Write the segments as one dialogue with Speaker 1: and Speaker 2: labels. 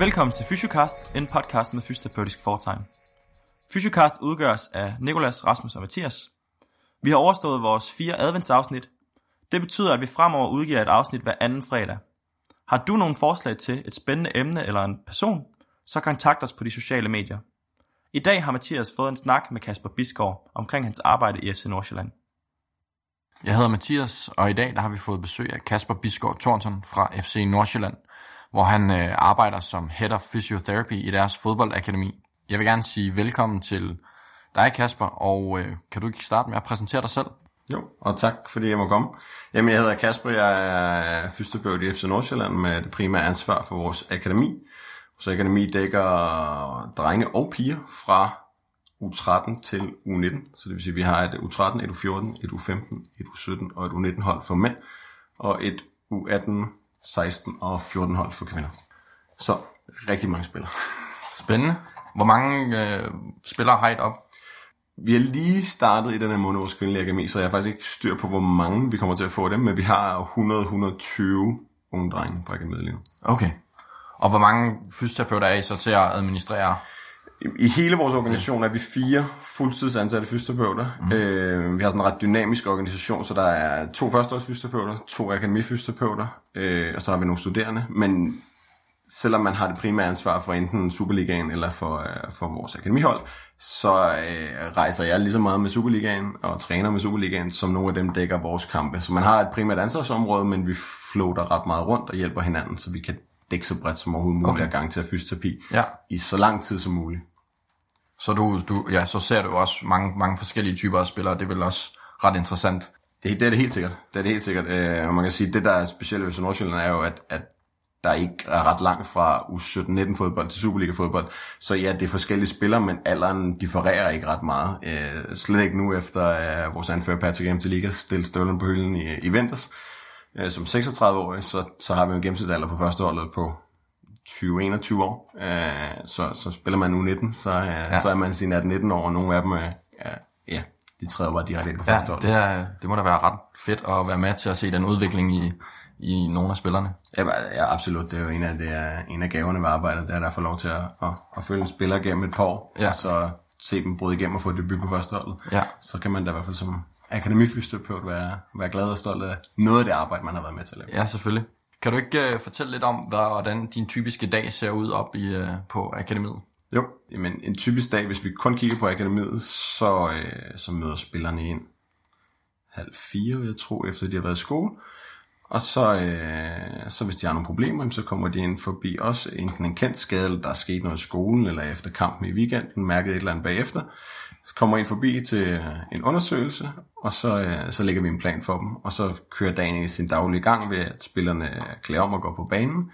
Speaker 1: Velkommen til Fysiocast, en podcast med fysioterapeutisk foretegn. Fysiocast udgøres af Nikolas, Rasmus og Mathias. Vi har overstået vores fire adventsafsnit. Det betyder, at vi fremover udgiver et afsnit hver anden fredag. Har du nogle forslag til et spændende emne eller en person, så kontakt os på de sociale medier. I dag har Mathias fået en snak med Kasper Bisgaard omkring hans arbejde i FC Nordsjælland.
Speaker 2: Jeg hedder Mathias, og i dag der har vi fået besøg af Kasper Bisgaard Thornton fra FC Nordsjælland, hvor han øh, arbejder som Head of Physiotherapy i deres fodboldakademi. Jeg vil gerne sige velkommen til dig, Kasper, og øh, kan du ikke starte med at præsentere dig selv?
Speaker 3: Jo, og tak fordi jeg må komme. Jamen, jeg hedder Kasper, jeg er fysioterapeut i FC Nordsjælland med det primære ansvar for vores akademi. Vores akademi dækker drenge og piger fra U13 til U19, så det vil sige, at vi har et U13, et U14, et U15, et U17 og et U19 hold for mænd, og et U18, 16 og 14 hold for kvinder. Så rigtig mange spillere.
Speaker 2: Spændende. Hvor mange øh, spillere har I op?
Speaker 3: Vi har lige startet i den her måned vores kvindelige akademi, så jeg har faktisk ikke styr på, hvor mange vi kommer til at få dem, men vi har 100-120 unge drenge på akademiet lige nu.
Speaker 2: Okay. Og hvor mange fysioterapeuter er I så til at administrere?
Speaker 3: I hele vores organisation er vi fire fuldtidsansatte fysioterapeuter. Mm. Øh, vi har sådan en ret dynamisk organisation, så der er to førsteårs fysioterapeuter, to akademifysioterapeuter, øh, og så har vi nogle studerende. Men selvom man har det primære ansvar for enten Superligaen eller for, øh, for vores akademihold, så øh, rejser jeg lige så meget med Superligaen og træner med Superligaen, som nogle af dem dækker vores kampe. Så man har et primært ansvarsområde, men vi floater ret meget rundt og hjælper hinanden, så vi kan dække så bredt som overhovedet muligt okay. gang til at fysioterapi
Speaker 2: Ja.
Speaker 3: i så lang tid som muligt.
Speaker 2: Så, du, du, ja, så ser du også mange, mange forskellige typer af spillere, det er vel også ret interessant.
Speaker 3: Det, det er det helt sikkert. Det er det helt sikkert. Øh, og man kan sige, det der er specielt ved Nordsjælland er jo, at, at der ikke er ret langt fra U17-19 fodbold til Superliga fodbold. Så ja, det er forskellige spillere, men alderen differerer ikke ret meget. Øh, slet ikke nu efter øh, vores anfører Patrick M. til Liga stillede støvlen på hylden i, i Venters. Øh, som 36-årig, så, så har vi en gennemsnitsalder på førsteholdet på 20-21 år. Øh, så, så spiller man U19, så, øh, ja. så er man sin 18-19 år, og nogle af dem er, er ja, de træder bare direkte ind på
Speaker 2: Ja,
Speaker 3: førsteholdet.
Speaker 2: det, er, det må da være ret fedt at være med til at se den udvikling i, i nogle af spillerne.
Speaker 3: Ja, ja, absolut. Det er jo en af, det er en af gaverne ved arbejdet, det er at få lov til at, at, at følge en spiller gennem et par år,
Speaker 2: Ja.
Speaker 3: og så se dem bryde igennem og få debut på førsteholdet.
Speaker 2: Ja.
Speaker 3: Så kan man da i hvert fald som akademifysioterapeut være, være glad og stolt af noget af det arbejde, man har været med til at lave.
Speaker 2: Ja, selvfølgelig. Kan du ikke uh, fortælle lidt om, hvad, hvordan din typiske dag ser ud op i, uh, på akademiet?
Speaker 3: Jo, men en typisk dag, hvis vi kun kigger på akademiet, så, øh, så møder spillerne ind halv fire, jeg tror, efter de har været i skole. Og så, øh, så hvis de har nogle problemer, så kommer de ind forbi os, enten en kendt skade, eller der er sket noget i skolen, eller efter kampen i weekenden, mærket et eller andet bagefter. Så kommer ind forbi til øh, en undersøgelse, og så, øh, så lægger vi en plan for dem, og så kører dagen i sin daglige gang ved, at spillerne øh, klæder om og går på banen,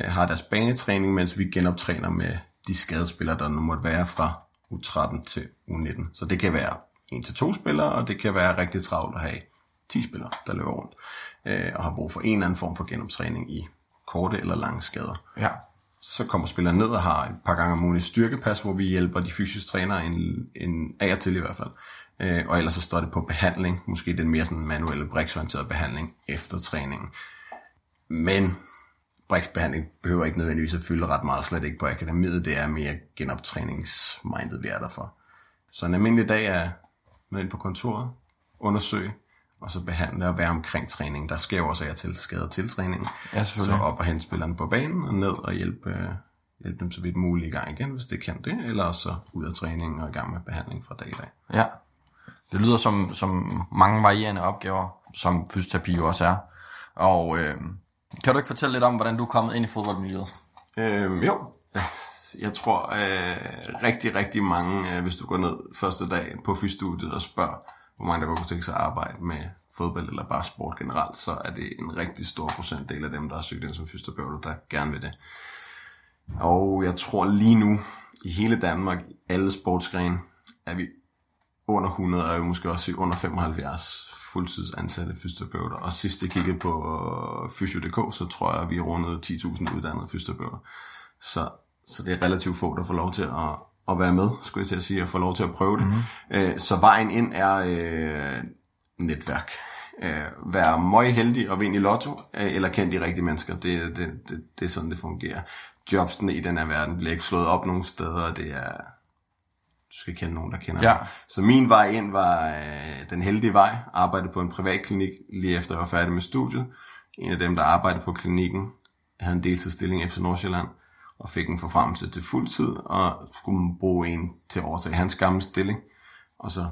Speaker 3: har deres banetræning, mens vi genoptræner med de skadespillere, der nu måtte være fra U13 til U19. Så det kan være en til to spillere, og det kan være rigtig travlt at have 10 spillere, der løber rundt, øh, og har brug for en eller anden form for genoptræning i korte eller lange skader.
Speaker 2: Ja.
Speaker 3: Så kommer spilleren ned og har et par gange om ugen et styrkepas, hvor vi hjælper de fysiske trænere en, en af og til i hvert fald. Øh, og ellers så står det på behandling, måske den mere sådan manuelle briksorienterede behandling efter træningen. Men briksbehandling behøver ikke nødvendigvis at fylde ret meget, slet ikke på akademiet. Det er mere genoptræningsmindet, vi er der for. Så en almindelig dag er med ind på kontoret, undersøge, og så behandle og være omkring træningen. Der sker jo også af til skader til træningen.
Speaker 2: Ja.
Speaker 3: Så op og hente spillerne på banen og ned og hjælpe, øh, hjælpe dem så vidt muligt i gang igen, hvis det kan det. Eller så ud af træningen og i gang med behandling fra dag i dag.
Speaker 2: Ja. Det lyder som, som mange varierende opgaver, som fysioterapi jo også er. Og øh, kan du ikke fortælle lidt om, hvordan du er kommet ind i fodboldmiljøet?
Speaker 3: Øhm, jo, jeg tror øh, rigtig, rigtig mange, øh, hvis du går ned første dag på fysstudiet og spørger, hvor mange der godt kunne tænke sig at arbejde med fodbold eller bare sport generelt, så er det en rigtig stor procentdel af dem, der har søgt ind som fysioterapeuter, der gerne vil det. Og jeg tror lige nu, i hele Danmark, alle sportsgrene, er vi under 100, og måske også under 75 fuldtidsansatte fysioterapeuter. Og sidst jeg kiggede på øh, Fysio.dk, så tror jeg, at vi rundede 10.000 uddannede fysioterapeuter. Så, så det er relativt få, der får lov til at, at være med, skulle jeg til at sige, og få lov til at prøve det. Mm-hmm. Så vejen ind er øh, netværk. Øh, være møg heldig og vinde i lotto, øh, eller kende de rigtige mennesker. Det, det, det, det er sådan, det fungerer. jobsene i den her verden bliver ikke slået op nogen steder, det er... Du skal kende nogen, der kender
Speaker 2: Ja.
Speaker 3: mig. Så min vej ind var øh, den heldige vej. Arbejdede på en privat klinik lige efter jeg var færdig med studiet. En af dem, der arbejdede på klinikken, havde en deltidsstilling efter Nordsjælland, og fik en forfremmelse til fuld tid, og skulle bruge en til at overtage hans gamle stilling. Og så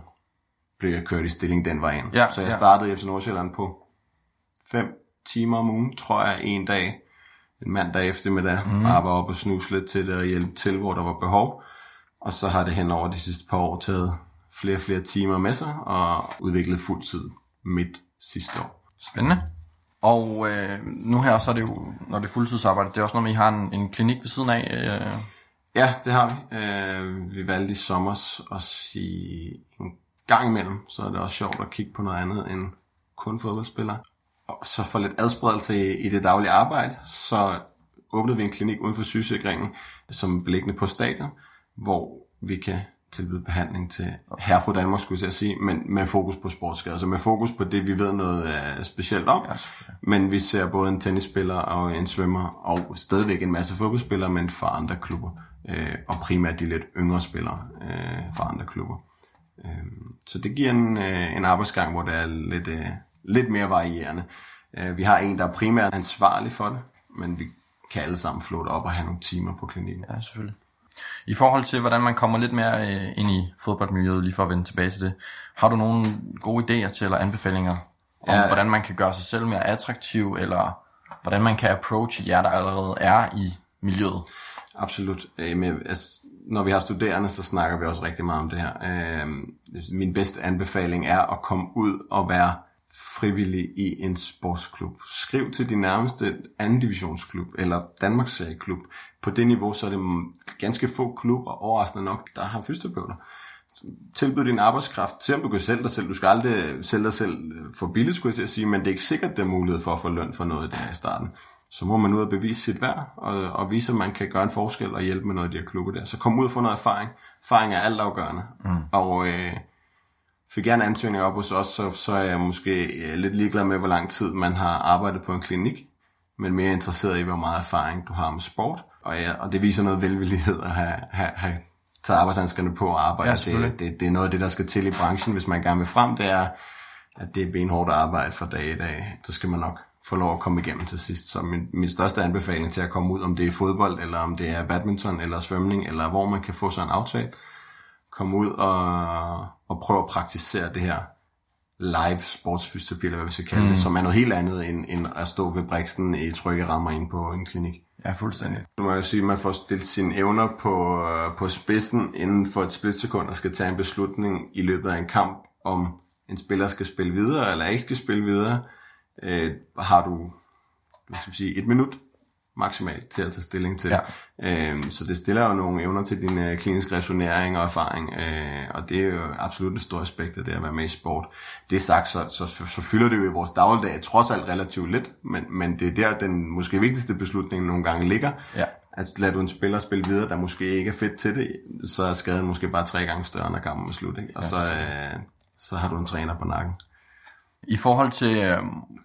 Speaker 3: blev jeg kørt i stilling den vej ind.
Speaker 2: Ja,
Speaker 3: så jeg
Speaker 2: ja.
Speaker 3: startede efter Nordsjælland på 5 timer om ugen, tror jeg, en dag, en mandag eftermiddag, mm. og var oppe og snuse lidt til det og hjælpe til, hvor der var behov. Og så har det hen over de sidste par år taget flere og flere timer med sig, og udviklet fuld tid midt sidste år.
Speaker 2: Spændende. Og øh, nu her, så er det jo, når det er fuldtidsarbejde, det er også noget med, I har en, en klinik ved siden af. Øh,
Speaker 3: Ja, det har vi. Øh, vi valgte i sommer at sige en gang imellem, så er det også sjovt at kigge på noget andet end kun fodboldspillere. Og så for lidt adspredelse i, i det daglige arbejde, så åbnede vi en klinik uden for sygesikringen, som er beliggende på stadion, hvor vi kan tilbyde behandling til herre fra Danmark, skulle jeg sige, men med fokus på sportsskader, altså med fokus på det, vi ved noget uh, specielt om.
Speaker 2: Ja,
Speaker 3: men vi ser både en tennisspiller og en svømmer, og stadigvæk en masse fodboldspillere, men fra andre klubber. Øh, og primært de lidt yngre spillere øh, fra andre klubber. Øh, så det giver en, øh, en arbejdsgang, hvor det er lidt, øh, lidt mere varierende. Øh, vi har en, der er primært ansvarlig for det, men vi kan alle sammen flotte op og have nogle timer på klinikken.
Speaker 2: ja, selvfølgelig. I forhold til, hvordan man kommer lidt mere øh, ind i fodboldmiljøet, lige for at vende tilbage til det, har du nogle gode idéer til, eller anbefalinger om,
Speaker 3: Ja.
Speaker 2: hvordan man kan gøre sig selv mere attraktiv, eller hvordan man kan approach jer, der allerede er i miljøet?
Speaker 3: Absolut. Øh, altså, når vi har studerende, så snakker vi også rigtig meget om det her. Øh, min bedste anbefaling er at komme ud og være frivillig i en sportsklub. Skriv til din nærmeste anden divisionsklub eller Danmarks serieklub. På det niveau, så er det ganske få klubber, overraskende nok, der har fysioterapeuter. Tilbyd din arbejdskraft, du kan sælge dig selv. Du skal aldrig sælge dig selv for billigt, skulle jeg til at sige, men det er ikke sikkert, der er mulighed for at få løn for noget der i starten. Så må man ud og bevise sit værd, og, og vise, at man kan gøre en forskel og hjælpe med noget af de her klubber der. Så kom ud og få noget erfaring. Erfaring er altafgørende. Mm. Og øh, fik gerne ansøgning op hos os, så, så er jeg måske øh, lidt ligeglad med, hvor lang tid man har arbejdet på en klinik, men mere interesseret i, hvor meget erfaring du har med sport. Og, ja, og det viser noget velvillighed at have, have, have taget arbejdshandskerne på og arbejde.
Speaker 2: Ja,
Speaker 3: det, det, det er noget af det, der skal til i branchen, hvis man gerne vil frem, det er, at det er benhårdt arbejde fra dag i dag. Så skal man nok få lov at komme igennem til sidst. Så min, min største anbefaling til at komme ud, om det er fodbold, eller om det er badminton, eller svømning, eller hvor man kan få sig en aftale, komme ud og, og prøve at praktisere det her live sportsfysioterapi, eller hvad vi skal kalde mm. det, som er noget helt andet, end, end at stå ved briksen i trygge rammer ind på en klinik.
Speaker 2: Ja, fuldstændig.
Speaker 3: Nu må jeg sige, at man får stillet sine evner på, øh, på spidsen inden for et splitsekund og skal tage en beslutning i løbet af en kamp, om en spiller skal spille videre eller ikke skal spille videre. Øh, har du hvad skal vi sige, et minut maksimalt til at tage stilling til.
Speaker 2: Ja.
Speaker 3: Øh, så det stiller jo nogle evner til din øh, kliniske resonering og erfaring, øh, og det er jo absolut en stor aspekt af det at være med i sport. Det sagt, så, så, så, så fylder det jo i vores dagligdag trods alt relativt lidt, men, men det er der, den måske vigtigste beslutning nogle gange ligger.
Speaker 2: Ja.
Speaker 3: At lader du en spiller spille videre, der måske ikke er fedt til det, så er skaden måske bare tre gange større, når kampen er slut. Ikke? Og så, øh, så har du en træner på nakken.
Speaker 2: I forhold til øh,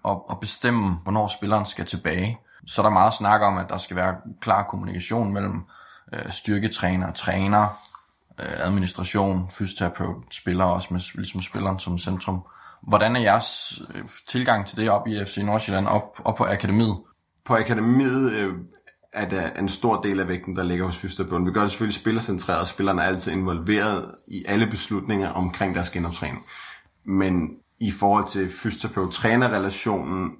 Speaker 2: at, at bestemme, hvornår spilleren skal tilbage, så er der meget snak om, at der skal være klar kommunikation mellem øh, styrketræner, træner, øh, administration, fysioterapeut, spiller også med ligesom spilleren som centrum. Hvordan er jeres øh, tilgang til det op i FC Nordsjælland, op, op på akademiet?
Speaker 3: På akademiet øh, er der en stor del af vægten, der ligger hos fysioterapeuten. Vi gør det selvfølgelig spillercentreret, og spillerne er altid involveret i alle beslutninger omkring deres genoptræning. Men i forhold til fysioterapeut-trænerrelationen,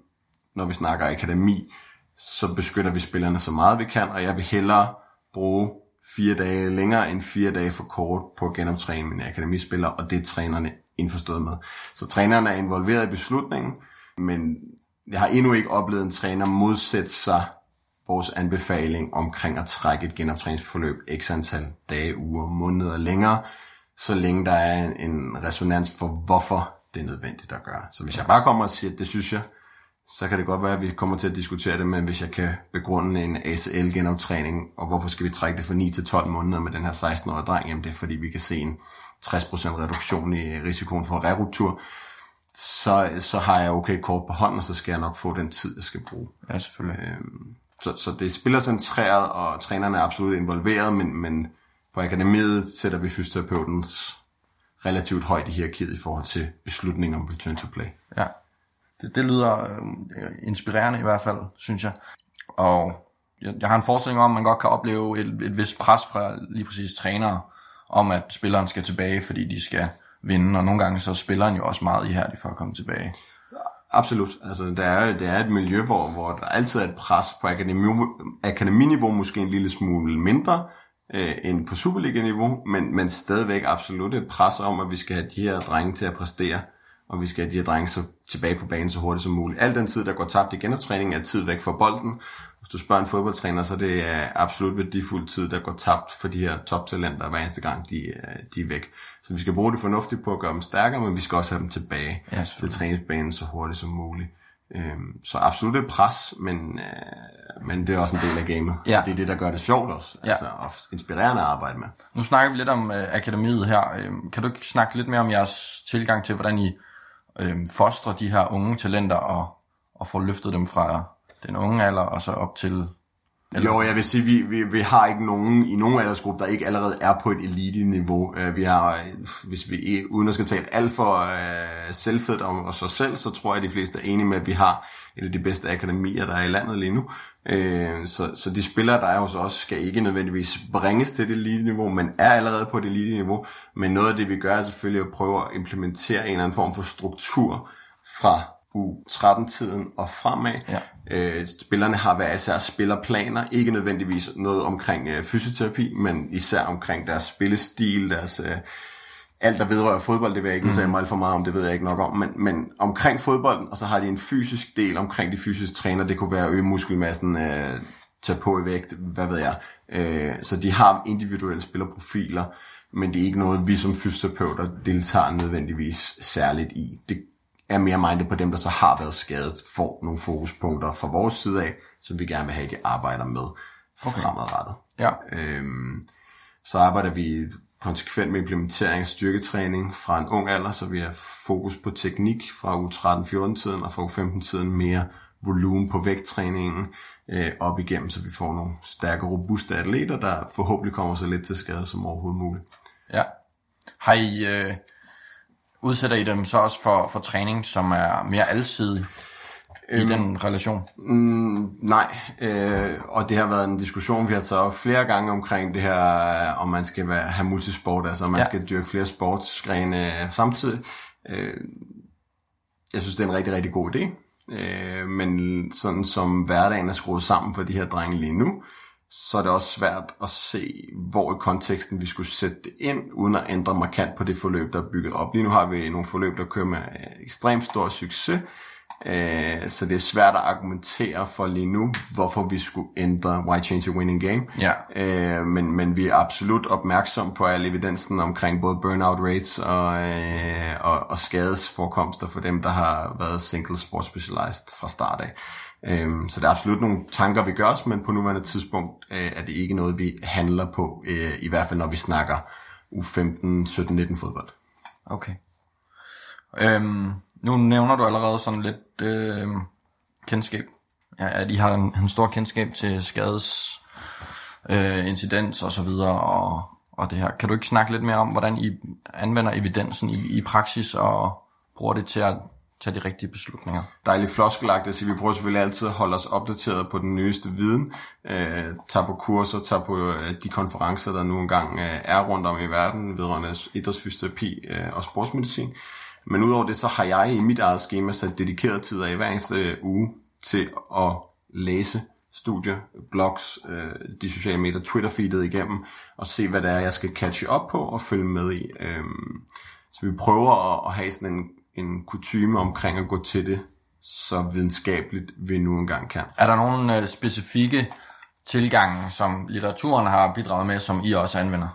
Speaker 3: når vi snakker akademi, så beskytter vi spillerne så meget vi kan, og jeg vil hellere bruge fire dage længere end fire dage for kort på at genoptræne mine akademispillere, og det er trænerne indforstået med. Så trænerne er involveret i beslutningen, men jeg har endnu ikke oplevet en træner modsætte sig vores anbefaling omkring at trække et genoptræningsforløb x antal dage, uger, måneder længere, så længe der er en, resonans for, hvorfor det er nødvendigt at gøre. Så hvis jeg bare kommer og siger, at det synes jeg, så kan det godt være, at vi kommer til at diskutere det, men hvis jeg kan begrunde en ACL-genoptræning, og hvorfor skal vi trække det fra 9 til 12 måneder med den her 16-årige dreng, jamen det er fordi, vi kan se en 60% reduktion i risikoen for reruptur, så, så har jeg okay kort på hånden, og så skal jeg nok få den tid, jeg skal bruge.
Speaker 2: Ja, selvfølgelig.
Speaker 3: så, så det er spillercentreret, og trænerne er absolut involveret, men, men på akademiet sætter vi fysioterapeutens relativt højt i hierarkiet i forhold til beslutningen om return to play.
Speaker 2: Ja. Det, det lyder øh, inspirerende i hvert fald, synes jeg. Og jeg, jeg har en forestilling om, at man godt kan opleve et, et vist pres fra lige præcis trænere, om at spilleren skal tilbage, fordi de skal vinde, og nogle gange så er spilleren jo også meget ihærdig for at komme tilbage.
Speaker 3: Absolut. Altså, der er, der er et miljø, hvor, hvor der altid er et pres på akademi, akademiniveau, måske en lille smule mindre øh, end på Superliga-niveau, men, men stadigvæk absolut et pres om, at vi skal have de her drenge til at præstere, og vi skal have de her drenge så tilbage på banen så hurtigt som muligt. Al den tid, der går tabt i genoptræning, er tid væk fra bolden. Hvis du spørger en fodboldtræner, så det er absolut værdifuld tid, der går tabt for de her toptalenter hver eneste gang, de, de er væk. Så vi skal bruge det fornuftigt på at gøre dem stærkere, men vi skal også have dem tilbage
Speaker 2: Ja,
Speaker 3: til træningsbanen så hurtigt som muligt. Øhm, så absolut et pres, men, øh, men det er også en del af gamet.
Speaker 2: Ja.
Speaker 3: Det er det, der gør det sjovt også.
Speaker 2: Ja.
Speaker 3: Altså, og inspirerende at arbejde med.
Speaker 2: Nu snakker vi lidt om øh, akademiet her. Øh, kan du ikke snakke lidt mere om jeres tilgang til, hvordan I øh, fostre de her unge talenter og, og få løftet dem fra den unge alder og så op til...
Speaker 3: Eller? Jo, jeg vil sige, vi, vi, vi har ikke nogen i nogen aldersgruppe, der ikke allerede er på et elite-niveau. Øh, vi har, hvis vi uden at skal tale alt for øh, selvfedt om os selv, så tror jeg, at de fleste er enige med, at vi har et af de bedste akademier, der er i landet lige nu. Uh, så, så de spillere, der er hos os, skal ikke nødvendigvis bringes til det elite-niveau, men er allerede på et elite-niveau. Men noget af det, vi gør, er selvfølgelig at prøve at implementere en eller anden form for struktur fra U13-tiden og fremad.
Speaker 2: Ja.
Speaker 3: Øh, spillerne har hver især spillerplaner, ikke nødvendigvis noget omkring øh, fysioterapi, men især omkring deres spillestil, deres... Øh, alt, der vedrører fodbold, det vil jeg ikke udtale mig alt for meget om, det ved jeg ikke nok om, men, men omkring fodbolden, og så har de en fysisk del omkring de fysiske træner, det kunne være at øge muskelmassen, øh, tage på i vægt, hvad ved jeg. Øh, så de har individuelle spillerprofiler, men det er ikke noget, vi som fysioterapeuter deltager nødvendigvis særligt i. Det er mere mindet på dem, der så har været skadet, får nogle fokuspunkter fra vores side af, som vi gerne vil have, at de arbejder med okay. fremadrettet.
Speaker 2: Ja.
Speaker 3: Øhm, så arbejder vi konsekvent med implementering af styrketræning fra en ung alder, så vi har fokus på teknik fra U13-14-tiden, og fra U15-tiden mere volumen på vægttræningen øh, op igennem, så vi får nogle stærke, robuste atleter, der forhåbentlig kommer så lidt til skade som overhovedet muligt.
Speaker 2: Ja. Har I, øh, udsætter I dem så også for, for træning, som er mere alsidig i den relation?
Speaker 3: Mm, nej, øh, og det har været en diskussion, vi har taget flere gange omkring det her, øh, om man skal være, have multisport, altså om man
Speaker 2: Ja.
Speaker 3: skal dyrke flere sportsgrene samtidig. Øh, jeg synes, det er en rigtig, rigtig god idé. Øh, men sådan som hverdagen er skruet sammen for de her drenge lige nu, så er det også svært at se, hvor i konteksten vi skulle sætte det ind, uden at ændre markant på det forløb, der er bygget op. Lige nu har vi nogle forløb, der kører med øh, ekstremt stor succes, Øh, så det er svært at argumentere for lige nu, hvorfor vi skulle ændre Why Change a Winning Game.
Speaker 2: Ja.
Speaker 3: Øh, men, men vi er absolut opmærksom på al evidensen omkring både burnout rates og, øh, og, og skadesforekomster for dem, der har været single sport specialized fra start af. Øh, så det er absolut nogle tanker, vi gør os, men på nuværende tidspunkt øh, er det ikke noget, vi handler på, øh, i hvert fald når vi snakker U15, 17, 19 fodbold.
Speaker 2: Okay. Øhm, nu nævner du allerede sådan lidt øh, kendskab. Ja, at I har en, en stor kendskab til skades øh, incidens og så videre og, og det her. Kan du ikke snakke lidt mere om, hvordan I anvender evidensen i, i praksis og bruger det til at tage de rigtige beslutninger?
Speaker 3: dejligt floskelagt, så vi prøver selvfølgelig altid at holde os opdateret på den nyeste viden, øh, tager på kurser, tager på øh, de konferencer, der nu engang øh, er rundt om i verden, vedrørende idrætsfysioterapi øh, og sportsmedicin. Men udover det, så har jeg i mit eget schema sat dedikeret tid af hver eneste øh, uge til at læse studier, blogs, øh, de sociale medier, Twitter-feedet igennem, og se, hvad det er, jeg skal catche op på og følge med i. Øhm, så vi prøver at, at have sådan en, en kutume omkring at gå til det så videnskabeligt, vi nu engang kan.
Speaker 2: Er der nogle øh, specifikke tilgange, som litteraturen har bidraget med, som I også anvender?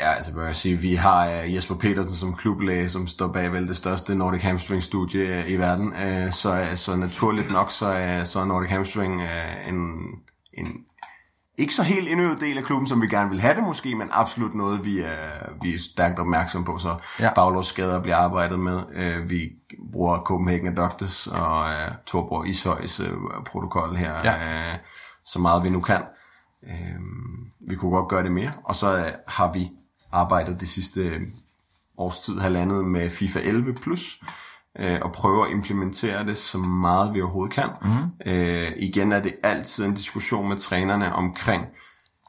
Speaker 3: Ja, altså vil jeg sige, vi har uh, Jesper Petersen som klublæge, som står bag vel det største Nordic Hamstring studie uh, i verden. Uh, så, uh, så naturligt nok, så, uh, så er Nordic Hamstring uh, en, en ikke så helt indøvet del af klubben, som vi gerne vil have det måske, men absolut noget, vi er, vi er stærkt opmærksom på. Så
Speaker 2: Ja.
Speaker 3: ja. Baglovs skader bliver arbejdet med. Uh, vi bruger Copenhagen Adductors og uh, Torborg Ishøjs uh, protokol her.
Speaker 2: Ja.
Speaker 3: Uh, så meget vi nu kan. Øh, vi kunne godt gøre det mere, og så øh, har vi arbejdet de sidste øh, års tid, halvandet med FIFA 11+, plus, øh, og prøver at implementere det så meget vi overhovedet kan. Mm. Øh, igen er det altid en diskussion med trænerne omkring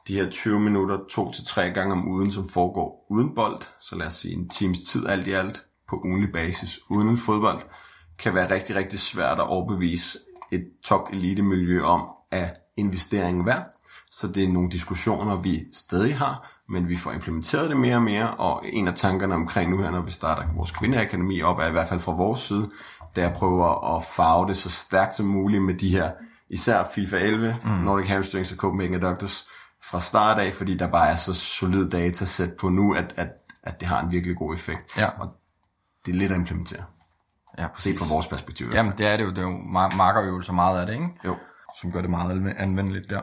Speaker 3: de her 20 minutter, to til tre gange om ugen, som foregår uden bold, så lad os sige en times tid alt i alt på ugenlig basis uden en fodbold, kan være rigtig, rigtig svært at overbevise et top elite miljø om, at investeringen værd. Så det er nogle diskussioner, vi stadig har, men vi får implementeret det mere og mere, og en af tankerne omkring nu her, når vi starter vores kvindeakademi op, er i hvert fald fra vores side, der prøver at farve det så stærkt som muligt med de her, især FIFA 11, mm. Nordic Hamstrings og Copenhagen Adductors, fra start af, fordi der bare er så solid datasæt på nu, at, at, at det har en virkelig god effekt.
Speaker 2: Ja.
Speaker 3: Og det er lidt at implementere.
Speaker 2: Ja,
Speaker 3: Set fra vores perspektiv.
Speaker 2: Jamen, det er det jo. Det er jo mar- markerøvelser meget af det, ikke?
Speaker 3: Jo.
Speaker 2: Som gør det meget anv- anvendeligt der.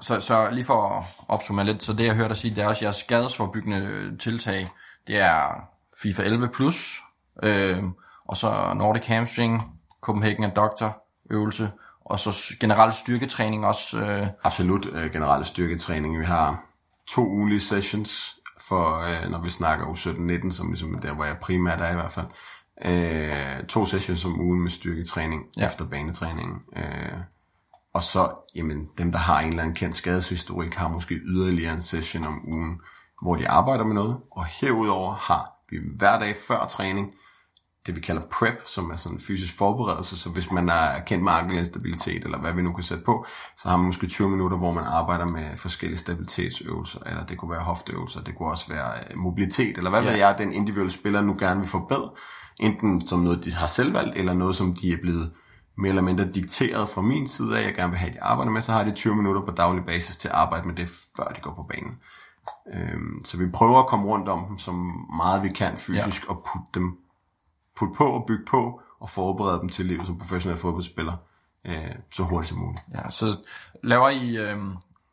Speaker 2: Så, så lige for at opsummere lidt, så det jeg hørte dig sige, det er også jeres skadesforbyggende tiltag. Det er FIFA 11+, plus, øh, og så Nordic Hamstring, Copenhagen Adductor øvelse, og så generel styrketræning også. Øh,
Speaker 3: Absolut øh, generelle styrketræning. Vi har to ugenlige sessions, for øh, når vi snakker U17-19, som ligesom er der, hvor jeg primært er i hvert fald. Øh, to sessions om ugen med styrketræning
Speaker 2: Ja.
Speaker 3: efter banetræning. Øh, og så, jamen, dem der har en eller anden kendt skadeshistorik, har måske yderligere en session om ugen, hvor de arbejder med noget. Og herudover har vi hver dag før træning, det vi kalder prep, som er sådan en fysisk forberedelse, så hvis man er kendt med ankelinstabilitet, eller hvad vi nu kan sætte på, så har man måske 20 minutter, hvor man arbejder med forskellige stabilitetsøvelser, eller det kunne være hofteøvelser, det kunne også være øh, mobilitet, eller hvad
Speaker 2: Ja.
Speaker 3: ved jeg, den individuelle spiller nu gerne vil forbedre, enten som noget, de har selv valgt, eller noget, som de er blevet mere eller mindre dikteret fra min side af, jeg gerne vil have, at de arbejder med, så har de 20 minutter på daglig basis til at arbejde med det, før de går på banen. Øhm, så vi prøver at komme rundt om dem så meget vi kan fysisk, ja. og putte dem putte på og bygge på, og forberede dem til livet som professionel fodboldspiller øh, så hurtigt som muligt.
Speaker 2: ja, så laver I, øh,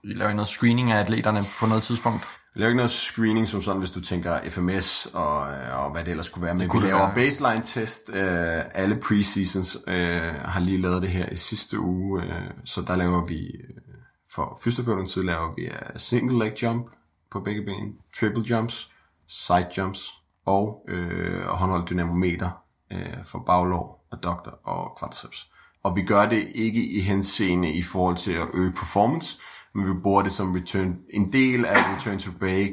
Speaker 2: I laver I noget screening af atleterne på noget tidspunkt?
Speaker 3: Vi laver ikke noget screening som sådan, hvis du tænker FMS og, øh, og hvad det ellers skulle være. Men vi
Speaker 2: kunne det
Speaker 3: laver
Speaker 2: være.
Speaker 3: baseline test. Øh, alle preseasons øh, har lige lavet det her i sidste uge. Øh, så der laver vi, øh, for fysioterapeuternes side laver vi uh, single leg jump på begge ben, triple jumps, side jumps og øh, håndholdt dynamometer øh, for baglov, adductor og quadriceps. Og vi gør det ikke i henseende i forhold til at øge performance, men vi bruger det som return, en del af return to break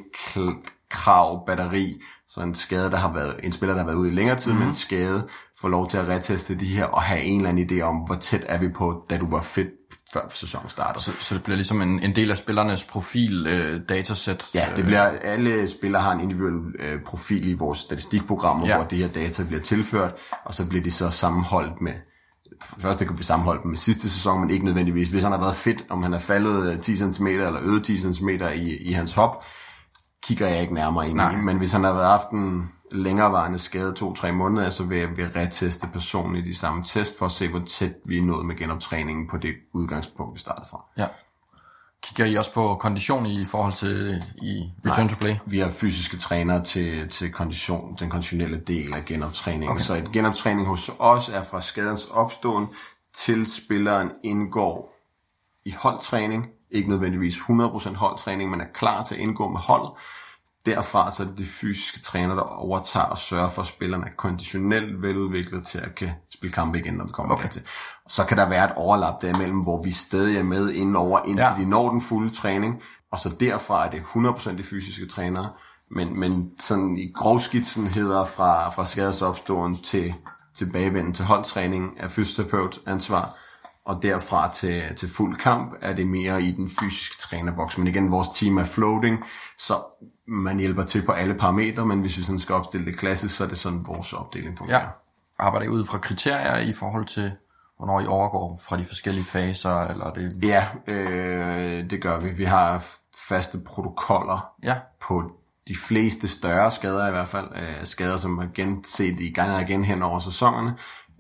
Speaker 3: krav batteri, så en skade, der har været, en spiller, der har været ude i længere tid mm. med en skade, får lov til at reteste de her, og have en eller anden idé om, hvor tæt er vi på, da du var fit, før sæsonen starter.
Speaker 2: Så, så det bliver ligesom en, en del af spillernes profil øh, datasæt.
Speaker 3: Ja, det bliver, alle spillere har en individuel øh, profil i vores statistikprogrammer,
Speaker 2: ja.
Speaker 3: hvor det her data bliver tilført, og så bliver de så sammenholdt med, først kan vi sammenholde dem med sidste sæson, men ikke nødvendigvis. Hvis han har været fedt, om han er faldet øh, 10 cm eller øget 10 cm i, i hans hop, kigger jeg ikke nærmere ind i. Men hvis han har været haft en længerevarende skade, to-tre måneder, så vil jeg, vil reteste personen i de samme test, for at se, hvor tæt vi er nået med genoptræningen på det udgangspunkt, vi startede fra.
Speaker 2: Ja. Kigger I også på kondition i forhold til i return to play?
Speaker 3: Vi har fysiske trænere til, til kondition, den konditionelle del af genoptræningen. Okay. Så et genoptræning hos os er fra skadens opståen til spilleren indgår i holdtræning. Ikke nødvendigvis 100% holdtræning, men er klar til at indgå med hold. Derfra så er det de fysiske træner, der overtager og sørger for, at spillerne er konditionelt veludviklet til at kan spille kampe igen, når vi kommer
Speaker 2: Okay.
Speaker 3: okay. til. Så kan der være et overlap derimellem, hvor vi stadig er med indover, indtil
Speaker 2: Ja.
Speaker 3: ja. de når den fulde træning. Og så derfra er det 100% de fysiske trænere. Men, men sådan i grovskitsen hedder fra, fra skadesopståen til tilbagevenden til holdtræning er fysioterapeut ansvar. Og derfra til, til fuld kamp er det mere i den fysiske trænerboks. Men igen, vores team er floating, så man hjælper til på alle parametre, men hvis vi sådan skal opstille det klassisk, så er det sådan vores opdeling fungerer.
Speaker 2: Ja. Arbejder ud fra kriterier i forhold til, hvornår I overgår fra de forskellige faser, eller er det...
Speaker 3: Ja, øh, det gør vi. Vi har faste protokoller
Speaker 2: Ja.
Speaker 3: på de fleste større skader i hvert fald. Øh, skader, som er genset i gang og igen hen over sæsonerne,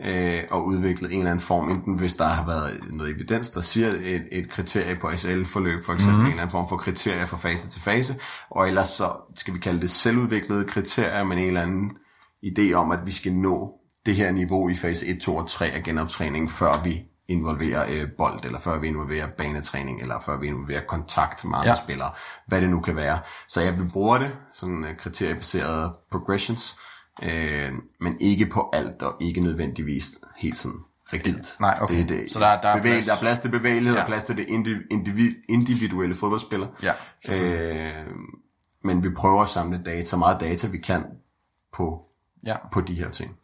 Speaker 3: øh, og udviklet en eller anden form, enten hvis der har været noget evidens, der siger et, et kriterie på SL-forløb, for eksempel mm. en eller anden form for kriterier fra fase til fase, og ellers så skal vi kalde det selvudviklede kriterier, men en eller anden idé om, at vi skal nå det her niveau i fase 1, 2 og 3 af genoptræningen, før vi involverer øh, bold, eller før vi involverer banetræning, eller før vi involverer kontakt med andre
Speaker 2: Ja.
Speaker 3: spillere, hvad det nu kan være. Så ja, vi bruger det, sådan øh, kriteriebaserede progressions, øh, men ikke på alt, og ikke nødvendigvis helt sådan rigidt.
Speaker 2: Nej, okay.
Speaker 3: Det, det,
Speaker 2: Så der- der er plads-
Speaker 3: der er plads til bevægelighed,
Speaker 2: Ja.
Speaker 3: og plads til det indiv- individ- individuelle fodboldspiller.
Speaker 2: Ja,
Speaker 3: øh, men vi prøver at samle data, så meget data vi kan på,
Speaker 2: Ja.
Speaker 3: på de her ting.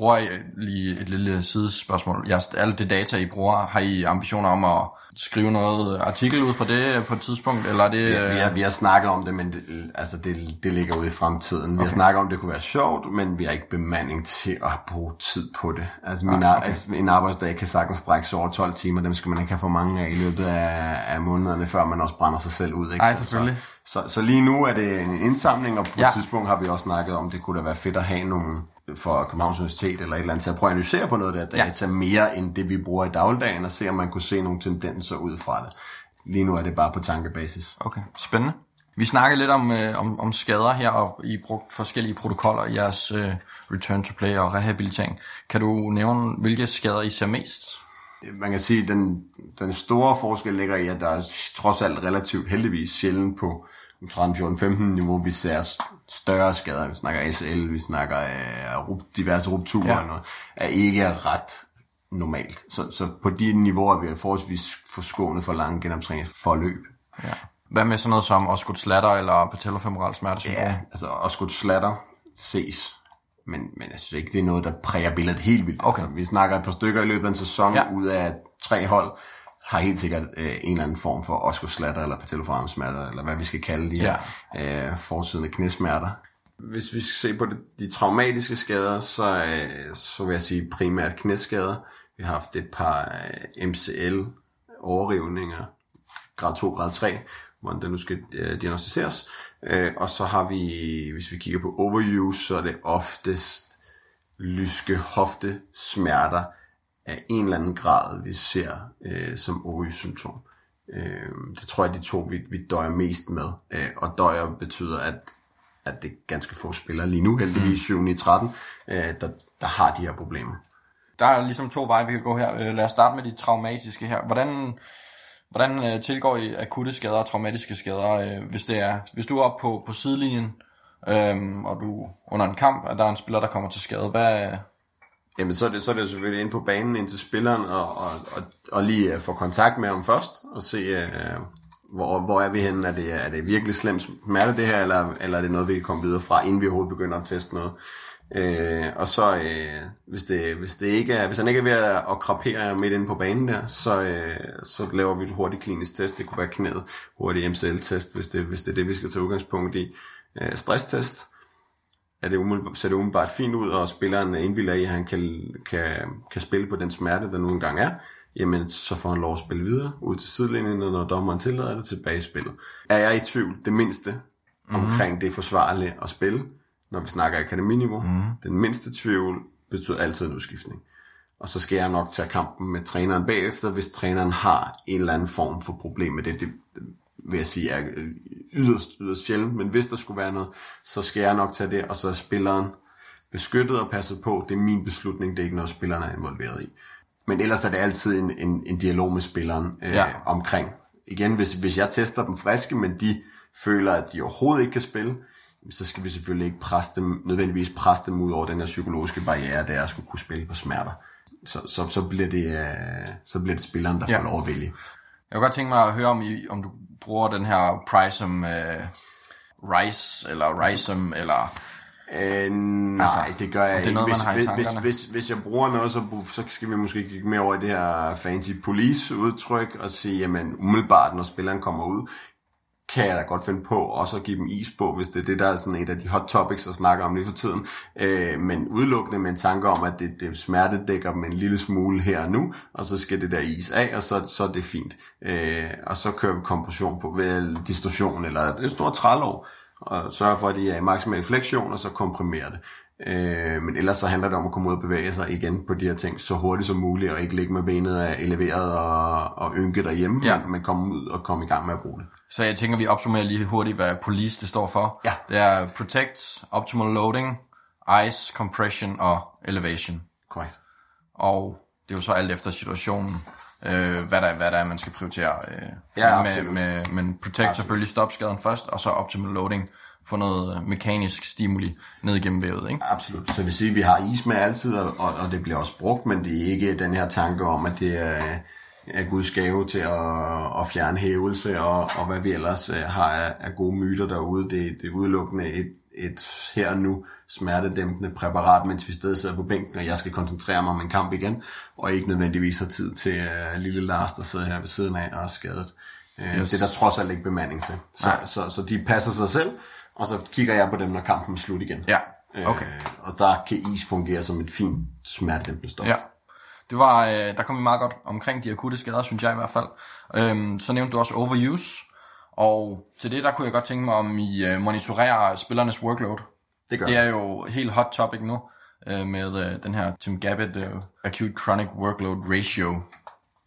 Speaker 2: Bruger I lige et lille sidespørgsmål? Jeres, alle det data, I bruger, har I ambitioner om at skrive noget artikel ud fra det på et tidspunkt, eller er det...
Speaker 3: Vi
Speaker 2: øh,
Speaker 3: har, vi har snakket om det, men det, altså det, det ligger ude i fremtiden. Vi har snakket om, det kunne være sjovt, men vi har ikke bemanding til at bruge tid på det. Altså, min, okay. altså en arbejdsdag kan sagtens strække sig over 12 timer. Dem skal man ikke have for mange af i løbet af, af månederne, før man også brænder sig selv ud. Ikke?
Speaker 2: Ej, selvfølgelig.
Speaker 3: Så, så, så lige nu er det en indsamling, og på
Speaker 2: Ja.
Speaker 3: et tidspunkt har vi også snakket om, det kunne da være fedt at have nogen for Københavns Universitet eller et eller andet til at prøve at analysere på noget af det data ja. mere end det, vi bruger i dagligdagen, og se, om man kunne se nogle tendenser ud fra det. Lige nu er det bare på tankebasis.
Speaker 2: Okay, spændende. Vi snakkede lidt om, øh, om, om skader her, og I brugt forskellige protokoller i jeres øh, return to play og rehabilitering. Kan du nævne, hvilke skader I ser mest?
Speaker 3: Man kan sige, at den, den store forskel ligger i, at der er trods alt relativt heldigvis sjældent på 13-14-15 niveau, vi ser st- større skader. Vi snakker ACL, vi snakker øh, diverse rupturer
Speaker 2: Ja.
Speaker 3: og noget, er ikke ret normalt. Så, så på de niveauer er vi forholdsvis forskånet for lange genoptræningsforløb.
Speaker 2: Ja. Hvad med sådan noget som osgood slatter eller patellofemoral smertesyndrom?
Speaker 3: Ja, altså skudt slatter ses. Men, men jeg synes ikke, det er noget, der præger billedet helt vildt.
Speaker 2: Okay.
Speaker 3: Altså, vi snakker et par stykker i løbet af en sæson,
Speaker 2: ja.
Speaker 3: ud af tre hold, har helt sikkert øh, en eller anden form for oscoslatter, eller patelloforarmsmerter, eller hvad vi skal kalde de her øh, forsiddende knæsmerter. Hvis vi skal se på det, de traumatiske skader, så, øh, så vil jeg sige primært knæskader. Vi har haft et par øh, MCL overrivninger, grad 2, grad 3, hvordan det nu skal øh, diagnostiseres. Øh, og så har vi, hvis vi kigger på overuse, så er det oftest lyske hofte smerter af en eller anden grad, vi ser øh, som overuse-symptom. Øh, det tror jeg de to, vi, vi døjer mest med. Øh, og døjer betyder, at, at det er ganske få spillere lige nu, heldigvis 7 i 13, øh, der, der har de her problemer.
Speaker 2: Der er ligesom to veje, vi kan gå her. Øh, Lad os starte med de traumatiske her. Hvordan, hvordan øh, tilgår I akutte skader og traumatiske skader, øh, hvis, det er, hvis du er oppe på, på sidelinjen, øhm, og du under en kamp, og der er en spiller, der kommer til skade, hvad,
Speaker 3: Jamen, så er det, så er det selvfølgelig ind på banen, ind til spilleren, og, og, og, og lige uh, få kontakt med ham først, og se, uh, hvor, hvor er vi henne? Er det, er det virkelig slemt smerte, det her, eller, eller er det noget, vi kan komme videre fra, inden vi overhovedet begynder at teste noget? Øh, og så, øh, hvis, det, hvis, det ikke er, hvis han ikke er ved at, at krapere midt inde på banen der, så, øh, så laver vi et hurtigt klinisk test. Det kunne være knæet, hurtig MCL-test, hvis det, hvis det er det, vi skal tage udgangspunkt i. Øh, stresstest, er det umiddelbart, ser det umiddelbart fint ud, og spilleren indvilder i, at han kan, kan, kan spille på den smerte, der nu engang er, jamen så får han lov at spille videre ud til sidelinjen, når dommeren tillader det tilbage i spillet. Er jeg i tvivl det mindste mm-hmm. omkring det forsvarligt at spille, når vi snakker akademiniveau, mm-hmm. den mindste tvivl betyder altid en udskiftning. Og så skal jeg nok tage kampen med træneren bagefter, hvis træneren har en eller anden form for problem med det. Det vil jeg sige er øh, yderst, yderst sjældent, men hvis der skulle være noget, så skal jeg nok tage det, og så er spilleren beskyttet og passet på. Det er min beslutning, det er ikke noget, spilleren er involveret i. Men ellers er det altid en, en, en dialog med spilleren øh,
Speaker 2: Ja.
Speaker 3: omkring. Igen, hvis, hvis jeg tester dem friske, men de føler, at de overhovedet ikke kan spille, så skal vi selvfølgelig ikke presse dem, nødvendigvis presse dem ud over den her psykologiske barriere, der er at skulle kunne spille på smerter. Så, så, så, bliver, det, øh, så bliver det spilleren, der
Speaker 2: ja.
Speaker 3: får lov at vælge.
Speaker 2: Jeg kunne godt tænke mig at høre, om, I, om du bruger den her Prism øh, Rice, eller Risem, eller...
Speaker 3: Øh, nej,
Speaker 2: Altså,
Speaker 3: det gør jeg
Speaker 2: det
Speaker 3: ikke.
Speaker 2: noget, man
Speaker 3: hvis,
Speaker 2: har i
Speaker 3: hvis, hvis, hvis, hvis jeg bruger noget, så, så skal vi måske kigge mere over i det her fancy police udtryk og sige, jamen umiddelbart, når spilleren kommer ud, kan jeg da godt finde på også at give dem is på, hvis det er det, der er sådan et af de hot topics at snakke om lige for tiden. Øh, men udelukkende med en tanke om, at det, det smerte dækker dem en lille smule her og nu, og så skal det der is af, og så, så er det fint. Øh, og så kører vi kompression på, ved distorsion eller en stor trælov, og sørge for, at de er i maksimal fleksion, og så komprimere det. Øh, men ellers så handler det om at komme ud og bevæge sig igen på de her ting så hurtigt som muligt, og ikke ligge med benet af eleveret og, og ynke derhjemme,
Speaker 2: Ja.
Speaker 3: men, komme ud og komme i gang med at bruge det.
Speaker 2: Så jeg tænker, vi opsummerer lige hurtigt, hvad police det står for.
Speaker 3: Ja.
Speaker 2: Det er protect, optimal loading, ice, compression og elevation.
Speaker 3: Korrekt.
Speaker 2: Og det er jo så alt efter situationen, øh, hvad, der, hvad der er, man skal prioritere. Øh,
Speaker 3: Ja,
Speaker 2: med,
Speaker 3: absolut.
Speaker 2: med, men protect selvfølgelig stop skaden først, og så optimal loading, få noget øh, mekanisk stimuli ned igennem vævet, ikke?
Speaker 3: Absolut. Så jeg vil sige, at vi har is med altid, og, og det bliver også brugt, men det er ikke den her tanke om, at det er, er Guds gave til at, at fjerne hævelse, og, og hvad vi ellers øh, har af, af gode myter derude. Det, det er udelukkende et, et her og nu smertedæmpende præparat, mens vi stadig sidder på bænken, og jeg skal koncentrere mig om en kamp igen, og ikke nødvendigvis har tid til uh, lille Lars, der sidder her ved siden af og er skadet. Uh,
Speaker 2: Yes.
Speaker 3: Det er der trods alt ikke bemanding til. Så,
Speaker 2: Nej.
Speaker 3: så, så de passer sig selv, og så kigger jeg på dem, når kampen er slut igen.
Speaker 2: Ja, okay.
Speaker 3: Øh, og der kan is fungere som et fint smertedæmpende stof.
Speaker 2: Ja. Det var, øh, der kom vi meget godt omkring de akutte skader, synes jeg i hvert fald. Øhm, så nævnte du også overuse, og til det der kunne jeg godt tænke mig, om I øh, monitorerer spillernes workload.
Speaker 3: Det gør
Speaker 2: Det er jo helt hot topic nu, øh, med øh, den her Tim Gabbett øh, Acute Chronic Workload Ratio.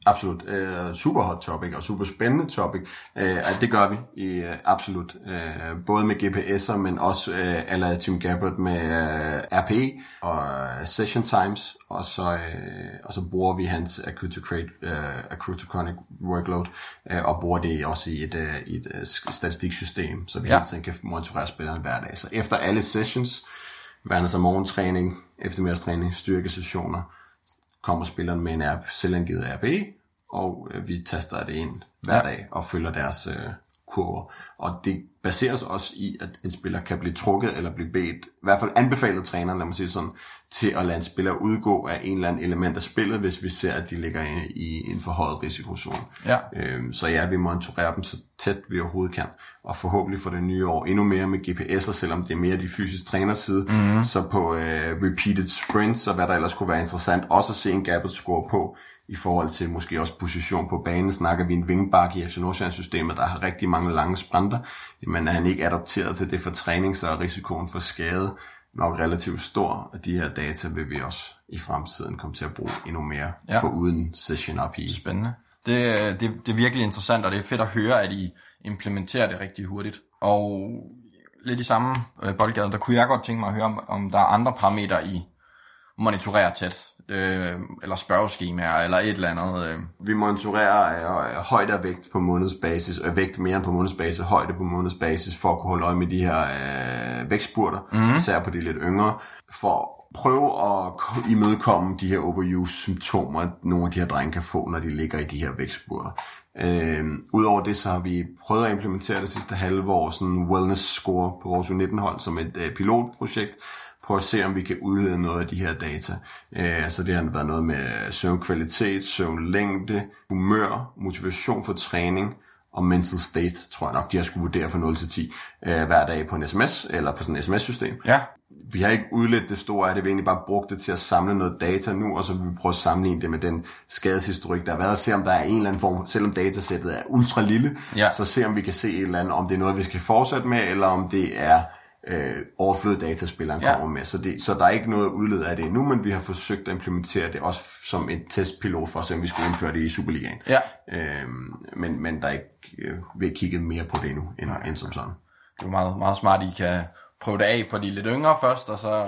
Speaker 3: Absolut. Øh, super hot topic og super spændende topic. Øh, at det gør vi i, øh, absolut. Øh, både med GPS'er, men også øh, eller Tim Gabbard med øh, RPE og øh, session times, og så, øh, og så bruger vi hans acute to create, øh, acute to chronic workload, øh, og bruger det også i et, øh, i et øh, statistiksystem, så vi
Speaker 2: Ja.
Speaker 3: hele tiden kan monitorere spilleren hver dag. Så efter alle sessions, hverken så morgentræning, eftermiddagstræning, styrkesessioner, kommer spilleren med en app, selvangivet RPE, og øh, vi taster det ind hver
Speaker 2: Ja.
Speaker 3: dag og følger deres øh, kurver. Og det baseres også i, at en spiller kan blive trukket eller blive bedt, i hvert fald anbefalet træneren, lad mig sige sådan, til at lade en spiller udgå af en eller anden element af spillet, hvis vi ser, at de ligger i, i en forhøjet risikozone.
Speaker 2: Ja.
Speaker 3: Øhm, så ja, vi monitorerer dem så tæt vi overhovedet kan, og forhåbentlig for det nye år endnu mere med GPS'er, selvom det er mere de fysiske træners side, mm-hmm. så på øh, repeated sprints og hvad der ellers kunne være interessant, også at se en gappet score på, i forhold til måske også position på banen, snakker vi en vingbak i FC Nordsjælland-systemet, der har rigtig mange lange sprinter, men er han ikke adopteret til det for træning, så er risikoen for skade nok relativt stor, og de her data vil vi også i fremtiden komme til at bruge endnu mere,
Speaker 2: Ja.
Speaker 3: for uden session RPE.
Speaker 2: Spændende. Det, det, det er virkelig interessant, og det er fedt at høre, at I implementerer det rigtig hurtigt. Og lidt i samme øh, boldgade, der kunne jeg godt tænke mig at høre, om, om der er andre parametre, I monitorerer tæt. Øh, eller spørgeskemaer, eller et eller andet. Øh.
Speaker 3: Vi monitorerer øh, højde og vægt på månedsbasis, og vægt mere end på månedsbasis, højde på månedsbasis, for at kunne holde øje med de her øh, vægtspurter, mm. især på de lidt yngre, for prøve at ko- imødekomme de her overuse-symptomer, nogle af de her drenge kan få, når de ligger i de her vægtspurter. Øh, Udover det, så har vi prøvet at implementere det sidste halve år, sådan en wellness score på vores U19-hold, som et øh, pilotprojekt, på at se, om vi kan udlede noget af de her data. Øh, så det har været noget med søvnkvalitet, søvnlængde, humør, motivation for træning og mental state, tror jeg nok, de har skulle vurdere fra 0 til 10 øh, hver dag på en sms, eller på sådan et sms-system.
Speaker 2: Ja,
Speaker 3: Vi har ikke udledt det store af det, vi har egentlig bare brugt det til at samle noget data nu, og så vil vi prøve at sammenligne det med den skadeshistorik, der har været, og se om der er en eller anden form, selvom datasættet er ultra lille,
Speaker 2: Ja.
Speaker 3: så se om vi kan se et eller andet, om det er noget, vi skal fortsætte med, eller om det er øh, overflødet data, spilleren
Speaker 2: Ja.
Speaker 3: kommer med. Så, det, så der er ikke noget udledet af det endnu, men vi har forsøgt at implementere det også som et testpilot for at se, om vi skulle indføre det i Superligaen.
Speaker 2: Ja.
Speaker 3: Øhm, men, men der er ikke øh, ved at kigge mere på det endnu, end, end som sådan.
Speaker 2: det er meget, meget smart, I kan prøve det af på de lidt yngre først, og så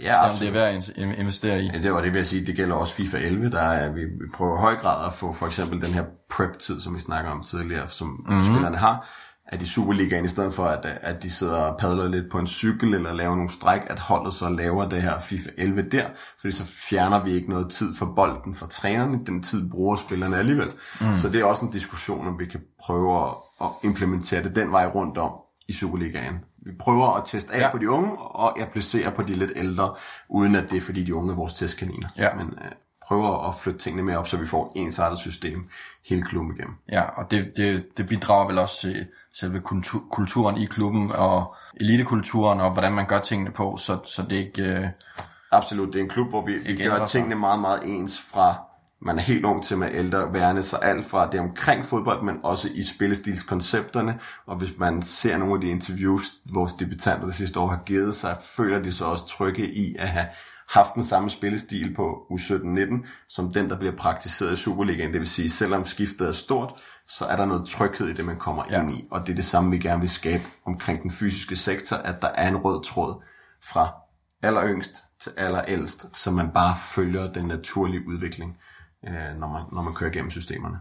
Speaker 3: Ja,
Speaker 2: se, om
Speaker 3: absolut.
Speaker 2: det er værd at in- investere i.
Speaker 3: Ja, det var det, vil jeg sige. Det gælder også FIFA 11. Der er, vi, vi prøver i høj grad at få for eksempel den her prep-tid, som vi snakker om tidligere, som mm-hmm. spillerne har, at i Superligaen, i stedet for at, at de sidder og padler lidt på en cykel eller laver nogle stræk, at holdet så laver det her FIFA 11 der, fordi så fjerner vi ikke noget tid for bolden fra trænerne. Den tid bruger spillerne alligevel. Mm. Så det er også en diskussion, om vi kan prøve at, at implementere det den vej rundt om i Superligaen. Vi prøver at teste af
Speaker 2: Ja.
Speaker 3: på de unge og applicere på de lidt ældre, uden at det er fordi de unge er vores testkaniner.
Speaker 2: Ja.
Speaker 3: Men øh, prøver at flytte tingene mere op, så vi får et ensartet system hele klubben igennem.
Speaker 2: Ja, og det, det, det bidrager vel også til selve kultur, kulturen i klubben, og elitekulturen, og hvordan man gør tingene på, så, så det ikke... Øh,
Speaker 3: Absolut, det er en klub, hvor vi, vi gør tingene meget, meget ens fra man er helt ung til med ældre værende, så alt fra det omkring fodbold, men også i spillestilskoncepterne, og hvis man ser nogle af de interviews, vores debutanter det sidste år har givet sig, føler de så også trygge i at have haft den samme spillestil på U17-19, som den, der bliver praktiseret i Superligaen. Det vil sige, selvom skiftet er stort, så er der noget tryghed i det, man kommer Ja. ind i. Og det er det samme, vi gerne vil skabe omkring den fysiske sektor, at der er en rød tråd fra alleryngst til allerældst, så man bare følger den naturlige udvikling. øh, når, man, når man kører igennem systemerne.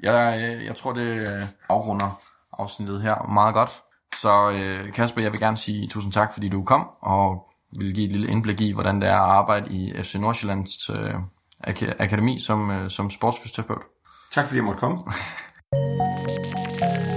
Speaker 2: Jeg, øh, jeg tror, det øh, afrunder afsnittet her meget godt. Så øh, Kasper, jeg vil gerne sige tusind tak, fordi du kom, og vil give et lille indblik i, hvordan det er at arbejde i FC Nordsjællands øh, ak- akademi som, øh, som sportsfysioterapeut.
Speaker 3: Tak fordi jeg måtte komme.